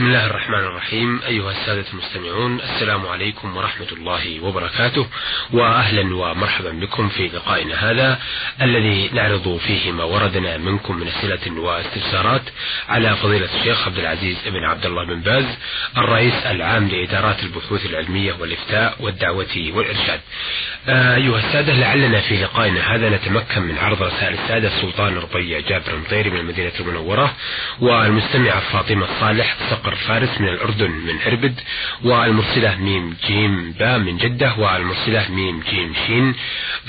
بسم الله الرحمن الرحيم. أيها السادة المستمعون السلام عليكم ورحمة الله وبركاته وأهلا ومرحبا بكم في لقائنا هذا الذي نعرض فيه ما وردنا منكم من أسئلة واستفسارات على فضيلة الشيخ عبد العزيز بن عبد الله بن باز الرئيس العام لإدارات البحوث العلمية والإفتاء والدعوة والإرشاد. أيها السادة لعلنا في لقائنا هذا نتمكن من عرض رسائل السادة السلطان ربيع جابر مطيري من المدينة المنورة والمستمعة فاطمة صالح صقر فارس من الأردن من إربد والمرسلة ميم جيم با من جدة والمرسلة ميم جيم شين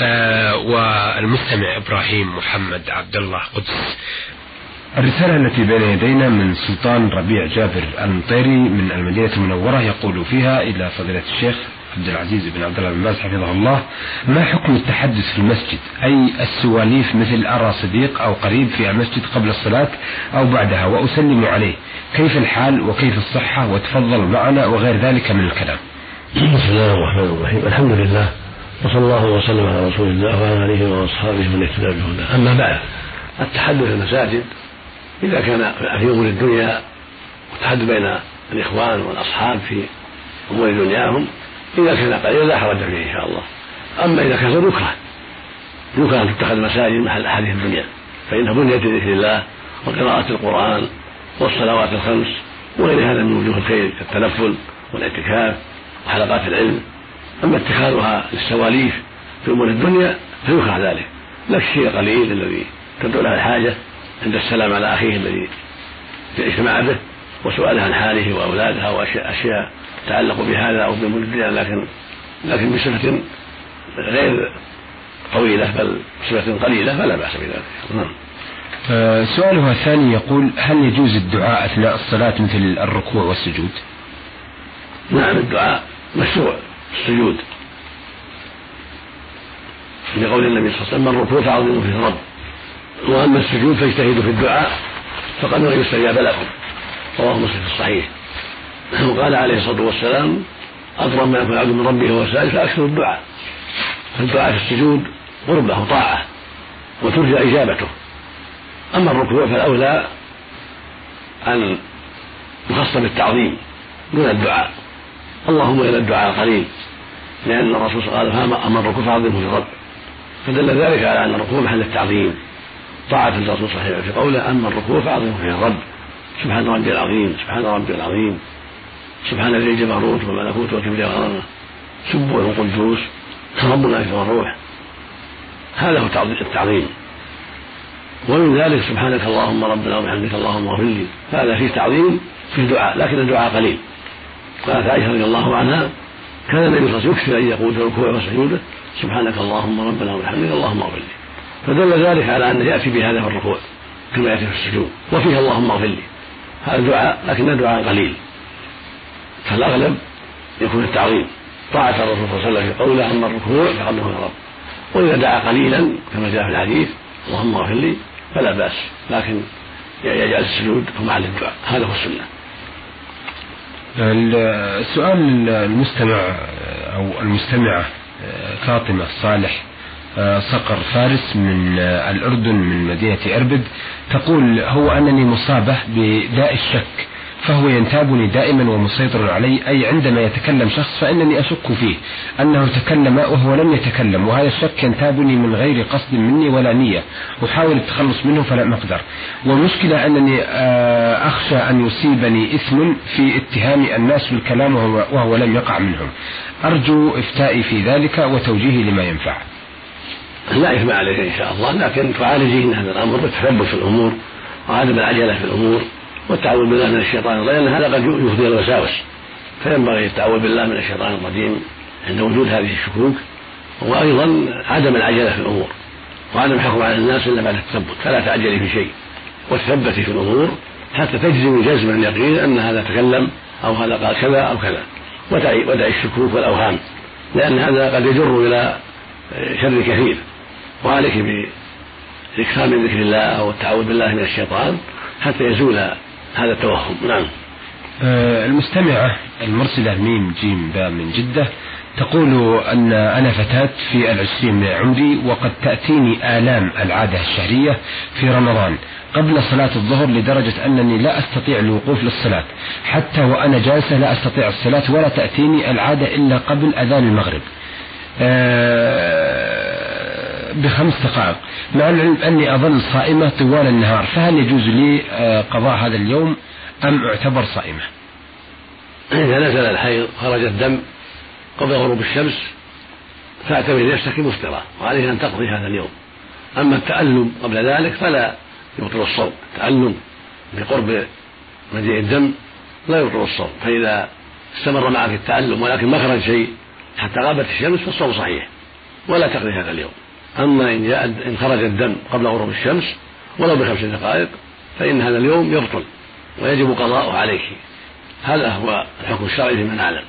آه والمستمع إبراهيم محمد عبد الله قدس. الرسالة التي بين يدينا من سلطان ربيع جابر المطيري من المدينة المنورة يقول فيها إلى فضيلة الشيخ عبد العزيز بن عبد الله بن باز حفظه الله. ما حكم التحدث في المسجد؟ أي السواليف مثل أرى صديق أو قريب في المسجد قبل الصلاة أو بعدها وأسلم عليه. كيف الحال وكيف الصحة وتفضل معنا وغير ذلك من الكلام. بسم الله الرحمن الرحيم. الحمد لله. وصلى الله وسلم على رسول الله وعلى آله وأصحابه من اهتدى بهداه. أما بعد التحدث في المساجد إذا كان في أمور الدنيا والتحدث بين الإخوان والأصحاب في أمور دنياهم إذا كان قليلا لا حرج فيه إن شاء الله. أما إذا كان يكره يكره أن تتخذ المساجد محل أحاديث الدنيا فإنها بنيت لذكر الله وقراءة القرآن والصلوات الخمس وغير هذا من وجوه الخير كالتنفل والاعتكاف وحلقات العلم. أما اتخاذها للسواليف في أمور الدنيا فيكره ذلك. لا الشيء القليل الذي تدعو له الحاجة عند السلام على أخيه الذي اجتمع به. وسؤاله عن حاله وأولادها وأشياء تعلق بهذا أو بأمور الدنيا لكن لكن بصفة غير طويلة بل بصفة قليلة فلا بأس بذلك. نعم. آه، سؤالها الثاني يقول هل يجوز الدعاء أثناء الصلاة مثل الركوع والسجود؟ نعم الدعاء مشروع السجود. لقول النبي صلى الله عليه وسلم الركوع فعظموا في الرب. وأما السجود فاجتهدوا في الدعاء فقد يستجاب لكم. رواه مسلم في الصحيح. وقال عليه الصلاة والسلام اقرب ما يكون العبد من ربه وهو سائل فأكثر الدعاء. فالدعاء في السجود قربه طاعه وترجى إجابته. أما الركوع فالأولى أن يخص بالتعظيم دون الدعاء. اللهم إلى الدعاء قليل لأن الرسول صلى الله عليه وسلم قال أما الركوع فعظمه للرب فدل ذلك على أن الركوع محل التعظيم. طاعة الرسول صحيح في قوله أما الركوع فعظمه في الرب. سبحان ربي العظيم سبحان ربي العظيم. سبحان ذي الجبروت والملكوت والكبرياء والعظمة سبوه قدوس ربنا في الروح. هذا هو التعظيم ومن ذلك سبحانك اللهم ربنا وبحمدك اللهم اغفر لي. هذا فيه تعظيم فيه دعاء لكن الدعاء قليل. قالت عائشة رضي الله عنها كان النبي صلى الله عليه وسلم يكثر أن يقول في ركوعه وسجوده سبحانك اللهم ربنا وبحمدك اللهم اغفر لي. فدل ذلك على أنه يأتي بهذا في الركوع كما يأتي في السجود. وفيه اللهم اغفر لي. هذا دعاء لكن الدعاء قليل. فالاغلب يكون التعظيم. طاعة الرسول صلى الله عليه وسلم في قوله أما الركوع فقدمه الرب. وإذا دعا قليلا كما جاء في الحديث اللهم اغفر لي فلا بأس. لكن يجعل السجود في محل الدعاء. هذا هو السنة. السؤال المستمع أو المستمعة فاطمة صالح. صقر فارس من الأردن من مدينة أربد تقول هو أنني مصابة بداء الشك فهو ينتابني دائما ومسيطر علي أي عندما يتكلم شخص فإنني أشك فيه أنه تكلم وهو لم يتكلم وهذا الشك ينتابني من غير قصد مني ولا نية أحاول التخلص منه فلا أقدر. والمشكلة أنني أخشى أن يصيبني إثم في اتهام الناس بالكلام وهو, وهو لم يقع منهم. أرجو إفتائي في ذلك وتوجيهي لما ينفع. لا إثم عليك إن شاء الله لكن تعالجين هذا الأمر بالتثبت في الأمور وعدم العجلة في الأمور والتعوذ بالله من الشيطان الرجيم لأن هذا قد يفضي الوساوس. فينبغي التعوذ بالله من الشيطان الرجيم عند وجود هذه الشكوك وأيضا عدم العجلة في الأمور وعدم الحكم على الناس إلا بعد التثبت فلا تعجلي في شيء. وتثبتي في الأمور حتى تجزم جزما يقين أن هذا تكلم أو هذا قال كذا أو كذا. ودعي ودعي الشكوك والأوهام لأن هذا قد يجر إلى شر كثير. وعليك بالإكثار من ذكر الله والتعوذ بالله من الشيطان حتى يزول هذا التوهم. نعم. آه المستمعة المرسلة ميم جيم باء من جدة تقول أن أنا فتاة في العشرين من عمري وقد تأتيني آلام العادة الشهرية في رمضان قبل صلاة الظهر لدرجة أنني لا أستطيع الوقوف للصلاة. حتى وأنا جالسة لا أستطيع الصلاة ولا تأتيني العادة إلا قبل أذان المغرب. آه، بخمس دقائق. مع العلم أني أظل صائمة طوال النهار فهل يجوز لي آه، قضاء هذا اليوم أم أعتبر صائمة؟ إذا نزل الحيض خرج الدم قبل غروب الشمس فاعتبر نفسك مفطرة وعليه أن تقضي هذا اليوم. أما التألم قبل ذلك فلا يبطل الصوم. التألم بقرب مجيء الدم لا يبطل الصوم. فإذا استمر معك التألم ولكن ما خرج شيء حتى غابت الشمس فالصوم صحيح ولا تقضي هذا اليوم. أما إن جاء إن خرج الدم قبل غروب الشمس ولو بخمس دقائق فإن هذا اليوم يبطل ويجب قضاؤه عليك هذا هو الحكم الشرعي لمن أعلم.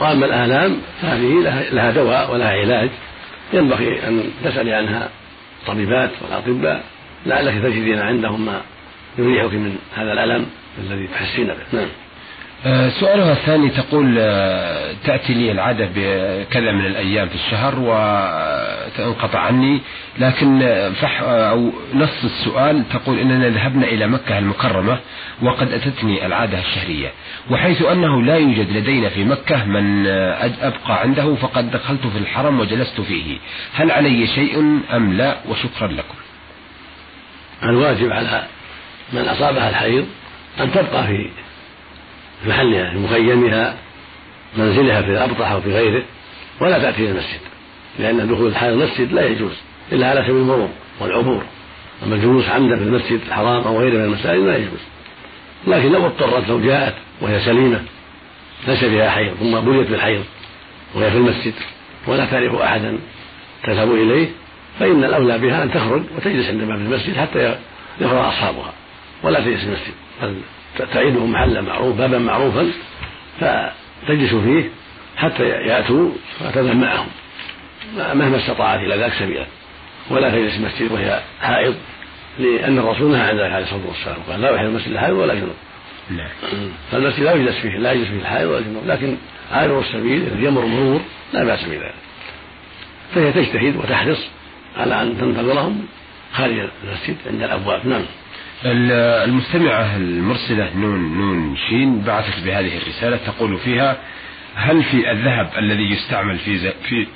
وأما الآلام فهذه لها دواء ولها علاج. ينبغي أن تسألي عنها الطبيبات والأطباء لعلك تجدين عندهم ما يريحك من هذا الألم الذي تحسين به. نعم. آه، سؤالها الثاني تقول آه، تأتي لي العادة بكذا من الأيام في الشهر وتنقطع عني. لكن فح أو نص السؤال تقول إننا ذهبنا إلى مكة المكرمة وقد أتتني العادة الشهرية وحيث أنه لا يوجد لدينا في مكة من أبقى عنده فقد دخلت في الحرم وجلست فيه. هل علي شيء أم لا؟ وشكرا لكم. الواجب على من أصابها الحيض أن تبقى في محلها في مخيمها منزلها في الأبطح أو في غيره ولا تأتي إلى المسجد. لأن دخول الحائض المسجد لا يجوز إلا على سبيل المرور والعبور أما الجلوس عمدا في المسجد الحرام أو غيره من المساجد لا يجوز. لكن لو اضطرت لو جاءت وهي سليمة ليس بها حيض ثم بليت بالحيض وهي في المسجد ولا تعرف أحدا تذهب إليه فإن الأولى بها أن تخرج وتجلس عند باب المسجد حتى يفرغ أصحابها ولا تجلس المسجد بل تعيده محلا معروف بابا معروفا فتجلس فيه حتى يأتوا فتذهب معهم. مهما استطاعت إلى ذاك سبيلا. ولا تجلس المسجد وهي حائض لأن الرسول نهى عن ذلك عليه الصلاة والسلام. قال لا يحل المسجد الحائض ولا جنوب. فالمسجد لا يجلس فيه لا يجلس فيه الحائض ولا جنوب. لكن عابر السبيل الذي يمر مرور لا بأس بذلك. فهي تجتهد وتحرص على أن تنتظرهم خارج المسجد عند الأبواب. نعم. المستمعة المرسلة نون نون شين بعثت بهذه الرسالة تقول فيها هل في الذهب الذي يستعمل في في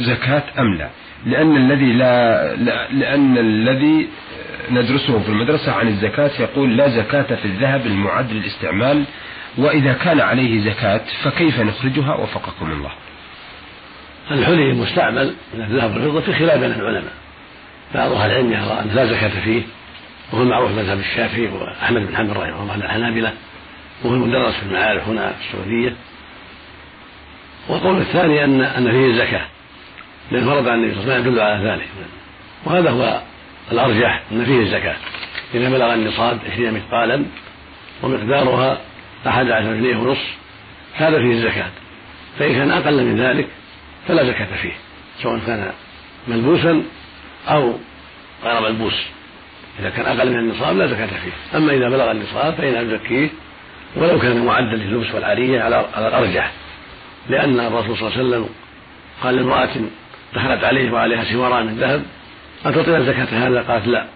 زكاة أم لا؟ لأن الذي لا, لأن الذي ندرسه في المدرسة عن الزكاة يقول لا زكاة في الذهب المعد للاستعمال وإذا كان عليه زكاة فكيف نخرجها وفقكم الله؟ الحلي المستعمل من الذهب والفضة في خلاف بين العلماء. بعض أهل العلم يرى أن لا زكاة فيه وهو المعروف مذهب الشافعي وأحمد بن حنبل رحمه الله الحنابلة وهو المدرس في المعارف هنا في السعودية. والقول الثاني أن أن فيه زكاة. لأن ورد عن النبي صلى الله عليه وسلم يدل على ذلك. وهذا هو الأرجح أن فيه الزكاة. إذا بلغ النصاب عشرين مثقالا ومقدارها أحد عشر جنيه ونصف هذا فيه الزكاة. فإن كان أقل من ذلك فلا زكاة فيه سواء كان ملبوسا أو غير ملبوس. إذا كان أقل من النصاب لا زكاة فيه. أما إذا بلغ النصاب فإنها تزكيه ولو كان معدا لللبس والعارية على الأرجح. لأن الرسول صلى الله عليه وسلم قال لامرأة دخلت عليه وعليها سواران من ذهب. أتعطينا زكاة هذا؟ قالت لا.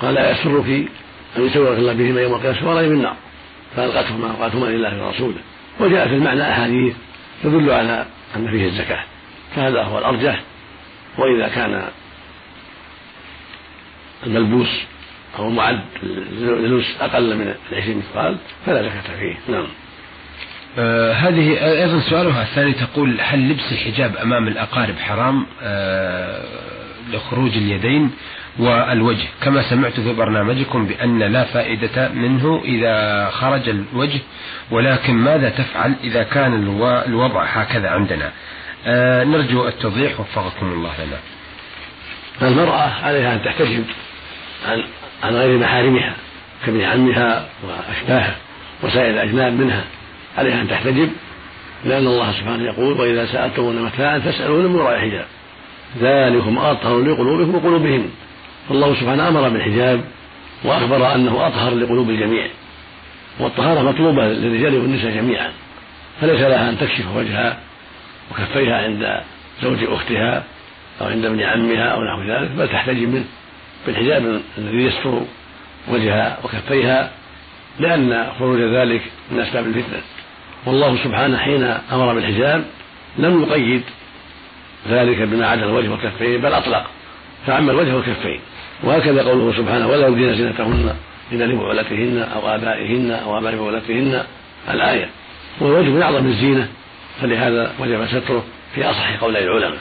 قال يسرك أن يسورك الله بهما يوم القيامة سوارين من نار فألقتهما وقالتهما لله ورسوله. وجاء في المعنى أحاديث تدل على أن فيه الزكاة. فهذا هو الأرجح. وإذا كان الملبوس أو معد للبس أقل من العشرين مثقال فلا زكاة فيه. نعم. آه هذه أيضا سؤالها الثاني تقول هل لبس الحجاب أمام الأقارب حرام؟ آه لخروج اليدين والوجه. كما سمعت في برنامجكم بأن لا فائدة منه إذا خرج الوجه ولكن ماذا تفعل إذا كان الوضع هكذا عندنا؟ آه نرجو التوضيح وفقكم الله لنا. المرأة عليها أن تحتجب عن عن غير محارمها كابن عمها وأشباهها وسائر الأجناب منها. عليها أن تحتجب لأن الله سبحانه يقول وإذا سألتمون متاعا فاسألون من وراء حجاب. ذلكم أطهر لقلوبكم وقلوبهم. فالله سبحانه أمر بالحجاب وأخبر أنه أطهر لقلوب الجميع والطهارة مطلوبة للرجال والنساء جميعا فليس لها أن تكشف وجهها وكفيها عند زوج أختها أو عند ابن عمها أو نحو ذلك بل تحتجب منه بالحجاب الذي يستر وجهها وكفيها لأن خروج ذلك من أسباب الفتنة. والله سبحانه حين أمر بالحجاب لم يقيد ذلك بما عدا الوجه والكفين بل أطلق فعم الوجه والكفين. وهكذا قوله سبحانه ولا يبدين زينتهن إلا لبعولتهن أو آبائهن أو آباء بعولتهن الآية. والوجه من أعظم الزينة فلهذا وجب ستره في أصح قولي العلماء.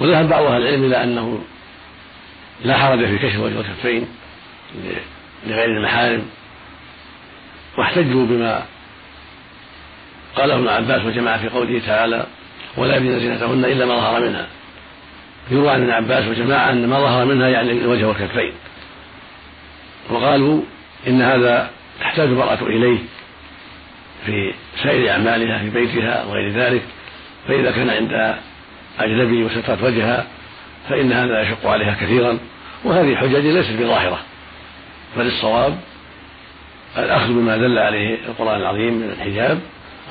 وذهب بعض أهل العلم إلى أنه لا حرج في كشف الوجه والكفين لغير المحارم واحتجوا بما قاله ابن عباس وجماعة في قوله تعالى ولا يبدين زينتهن إلا ما ظهر منها. يروى عن ابن عباس وجماعة أن ما ظهر منها يعني الوجه والكفين. وقالوا إن هذا تحتاج المرأة إليه في سائر أعمالها في بيتها وغير ذلك. فإذا كان عند أجنبي وسترت وجهها فإن هذا يشق عليها كثيرا. وهذه حجج ليست بظاهرة بل الصواب الأخذ بما دل عليه القرآن العظيم من الحجاب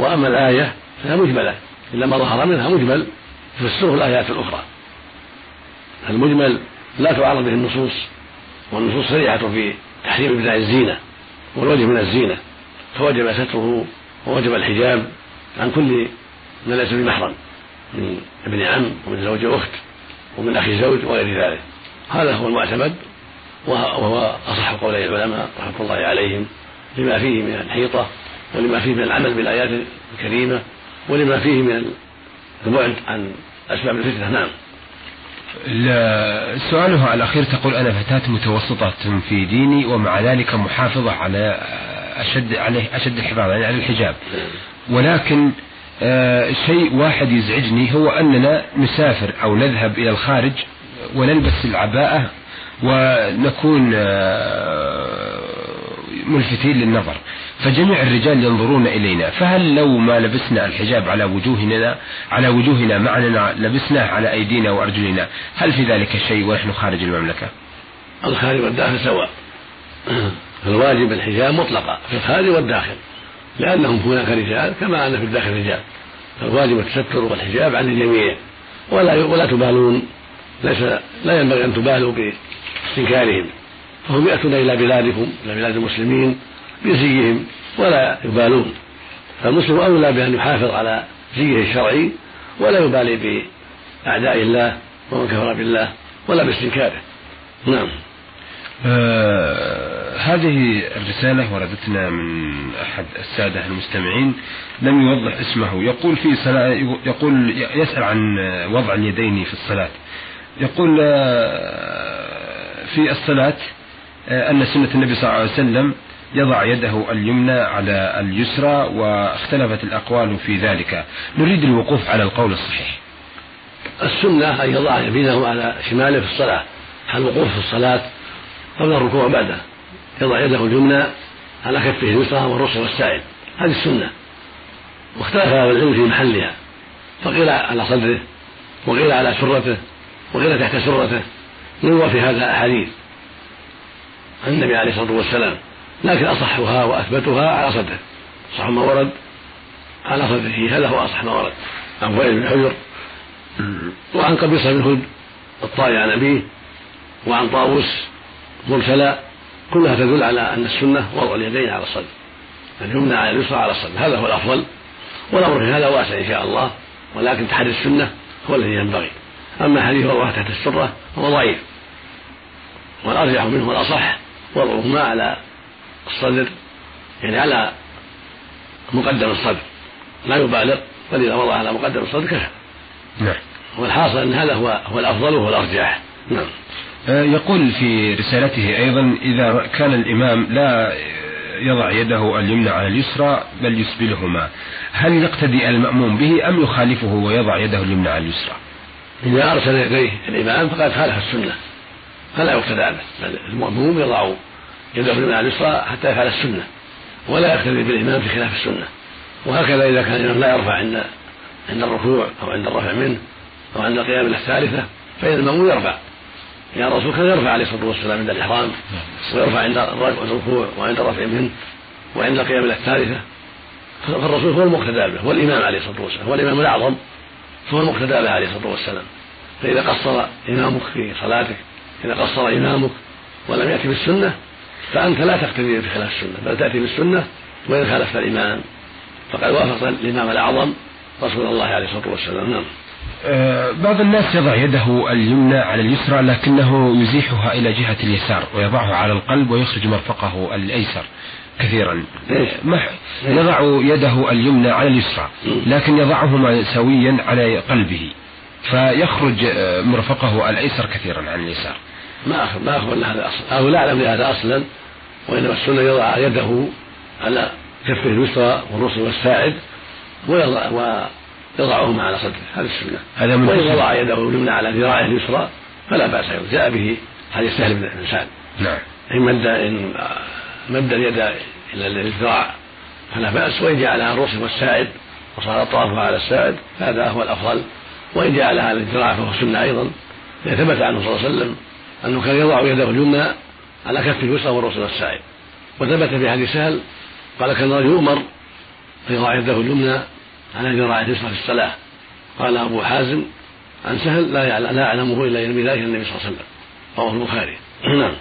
وأما الآية فهي مجملة إلا ما ظهر منها مجمل تفسره الآيات الأخرى. المجمل لا تعارض به النصوص والنصوص صريحة في تحريم ابداع الزينة والوجه من الزينة فوجب ستره ووجب الحجاب عن كل من ليس بمحرم من ابن عم ومن زوج أخت ومن أخي زوج وغير ذلك. هذا هو المعتمد وهو أصح قولي العلماء رحمة الله عليهم لما فيه من الحيطة ولما فيه من العمل بالآيات الكريمة ولما فيه من البعد عن أسباب الفتنة نعم. سؤالها الأخير تقول أنا فتاة متوسطة في ديني ومع ذلك محافظة على أشد عليه أشد الحفاظ يعني على الحجاب. ولكن آه شيء واحد يزعجني هو أننا نسافر أو نذهب إلى الخارج ونلبس العباءة ونكون آه ملفتين للنظر. فجميع الرجال ينظرون إلينا. فهل لو ما لبسنا الحجاب على وجوهنا على وجوهنا معنى لبسناه على أيدينا وأرجلنا هل في ذلك شيء ونحن خارج المملكة؟ الخارج والداخل سواء. الواجب الحجاب مطلقا في الخارج والداخل لأنهم هناك رجال كما أن في الداخل رجال. فالواجب التستر والحجاب عن الجميع. ولا ولا تبالون. ليس لا ينبغي أن تبالوا باستنكارهم فهم يأتون إلى بلادكم إلى بلاد المسلمين بزيهم ولا يبالون. فالمسلم أولى بأن يحافظ على زيه الشرعي ولا يبالي بأعداء الله ومن كفر بالله ولا باستنكاره. نعم. آه هذه الرسالة وردتنا من أحد السادة المستمعين لم يوضح اسمه. يقول في صلاة يقول يسأل عن وضع اليدين في الصلاة. يقول آه في الصلاة أن سنة النبي صلى الله عليه وسلم يضع يده اليمنى على اليسرى واختلفت الأقوال في ذلك. نريد الوقوف على القول الصحيح. السنة أن يضع يمينه على شماله في الصلاة. الوقوف في الصلاة قبل الركوع وبعده يضع يده اليمنى على كفه اليسرى والرسل والسائل هذه السنة. واختلف أهل العلم في محلها. فقيل على صدره وقيل على سرته وقيل تحت سرته. يروى في هذا أحاديث عن النبي عليه الصلاة والسلام. لكن أصحها وأثبتها على صدره. صح ما ورد على صدره. هذا هو أصح ما ورد. عن وائل بن حجر وعن قبيصة بن هد الطائي عن أبيه. وعن طاووس مرسلا. كلها تدل على أن السنة وضع اليدين على الصدر. اليمنى على اليسرى على الصدر. هذا هو الأفضل. والأمر في هذا واسع إن شاء الله. ولكن تحري السنة هو الذي ينبغي. أما حديث وضعها تحت السرة فهو ضعيف. والأرجح منه وضعهما على الصدر يعني على مقدم الصدر. لا يبالغ بل إذا وضع على مقدم الصدر كفى. نعم. والحاصل أن هذا هو هو الأفضل وهو الأرجح. نعم. آه، يقول في رسالته أيضا إذا كان الإمام لا يضع يده اليمنى على اليسرى بل يسبلهما هل يقتدي المأموم به أم يخالفه ويضع يده اليمنى على اليسرى؟ إذا أرسل يديه الإمام فقد خالف السنة. فلا يقتدى به بل المأموم يضع يده اليمنى على اليسرى حتى يفعل السنة ولا يقتدي بالإمام في خلاف السنة. وهكذا إذا كان الإمام لا يرفع عند عند الركوع أو عند الرفع منه أو عند القيام إلى الثالثة فإن المأموم يرفع. يا الرسول كان يرفع عليه الصلاة والسلام عند الإحرام ويرفع عند الركوع وعند الرفع منه وعند القيام إلى الثالثة. فالرسول هو المقتدى به هو الإمام عليه الصلاة والسلام هو الإمام الأعظم فهو المقتدى به عليه الصلاة والسلام. فإذا قصر إمامك في صلاتك إذا قصر إمامك ولم يأتي بالسنة فأنت لا تقتدي بخلاف السنة بل تأتي بالسنة وإن خالفت الإمام فقد وافقت الإمام الأعظم رسول الله عليه الصلاة والسلام. نعم. أه بعض الناس يضع يده اليمنى على اليسرى لكنه يزيحها إلى جهة اليسار ويضعها على القلب ويخرج مرفقه الأيسر كثيرا. يضع يده اليمنى على اليسرى لكن يضعهما سويا على قلبه فيخرج أه، مرفقه الأيسر كثيرا عن اليسار. ما أخبر ما أخبر هذا أصلا أو لا أعلم بهذا أصلا وإنما السنة يضع يده على كفه اليسرى والرسل والساعد ويضع ويضعهما على صدره. هذه السنة. هذا من وإن وضع يده اليمنى على ذراعه اليسرى فلا بأس جاء به حديث سهل بن سعد نعم. إن مد إن مد اليد إلى الذراع فلا بأس وإن جعلها الرسل والساعد وصار طرفها على الساعد فهذا هو الأفضل. وإن جعلها على الذراع فهو سنة أيضا. ثبت عنه صلى الله عليه وسلم أنه كان يضع يده اليمنى على كف اليسرى والرسل والساعد وثبت في حديث سهل قال كان الرجل يؤمر فيضع يده اليمنى على ذراع اليسرى في الصلاة. قال أبو حازم عن سهل لا لا أعلمه إلا ينمي ذلك النبي صلى الله عليه وسلم. رواه البخاري. نعم.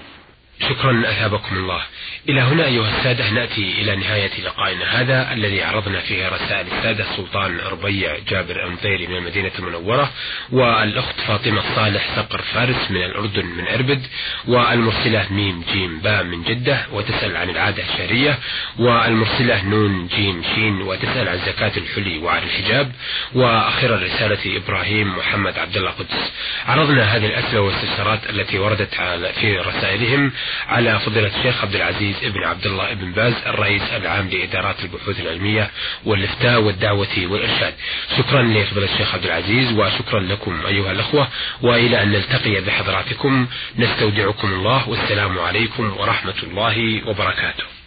شكرا أثابكم الله. إلى هنا أيها السادة نأتي إلى نهاية لقائنا هذا الذي عرضنا فيه رسائل السادة سلطان ربيع جابر المطيري من المدينة المنورة والأخت فاطمة صالح صقر فارس من الأردن من إربد والمرسلة ميم جيم باء من جدة وتسأل عن العادة الشهرية والمرسلة نون جيم شين وتسأل عن زكاة الحلي وعن الحجاب وأخيرا رسالة إبراهيم محمد عبد الله قدس. عرضنا هذه الأسئلة والاستفسارات التي وردت في رسائلهم على فضيلة الشيخ عبد العزيز ابن عبد الله ابن باز الرئيس العام لإدارات البحوث العلمية والإفتاء والدعوة والإرشاد. شكرا لفضيلة الشيخ عبد العزيز وشكرا لكم أيها الأخوة وإلى أن نلتقي بحضراتكم نستودعكم الله والسلام عليكم ورحمة الله وبركاته.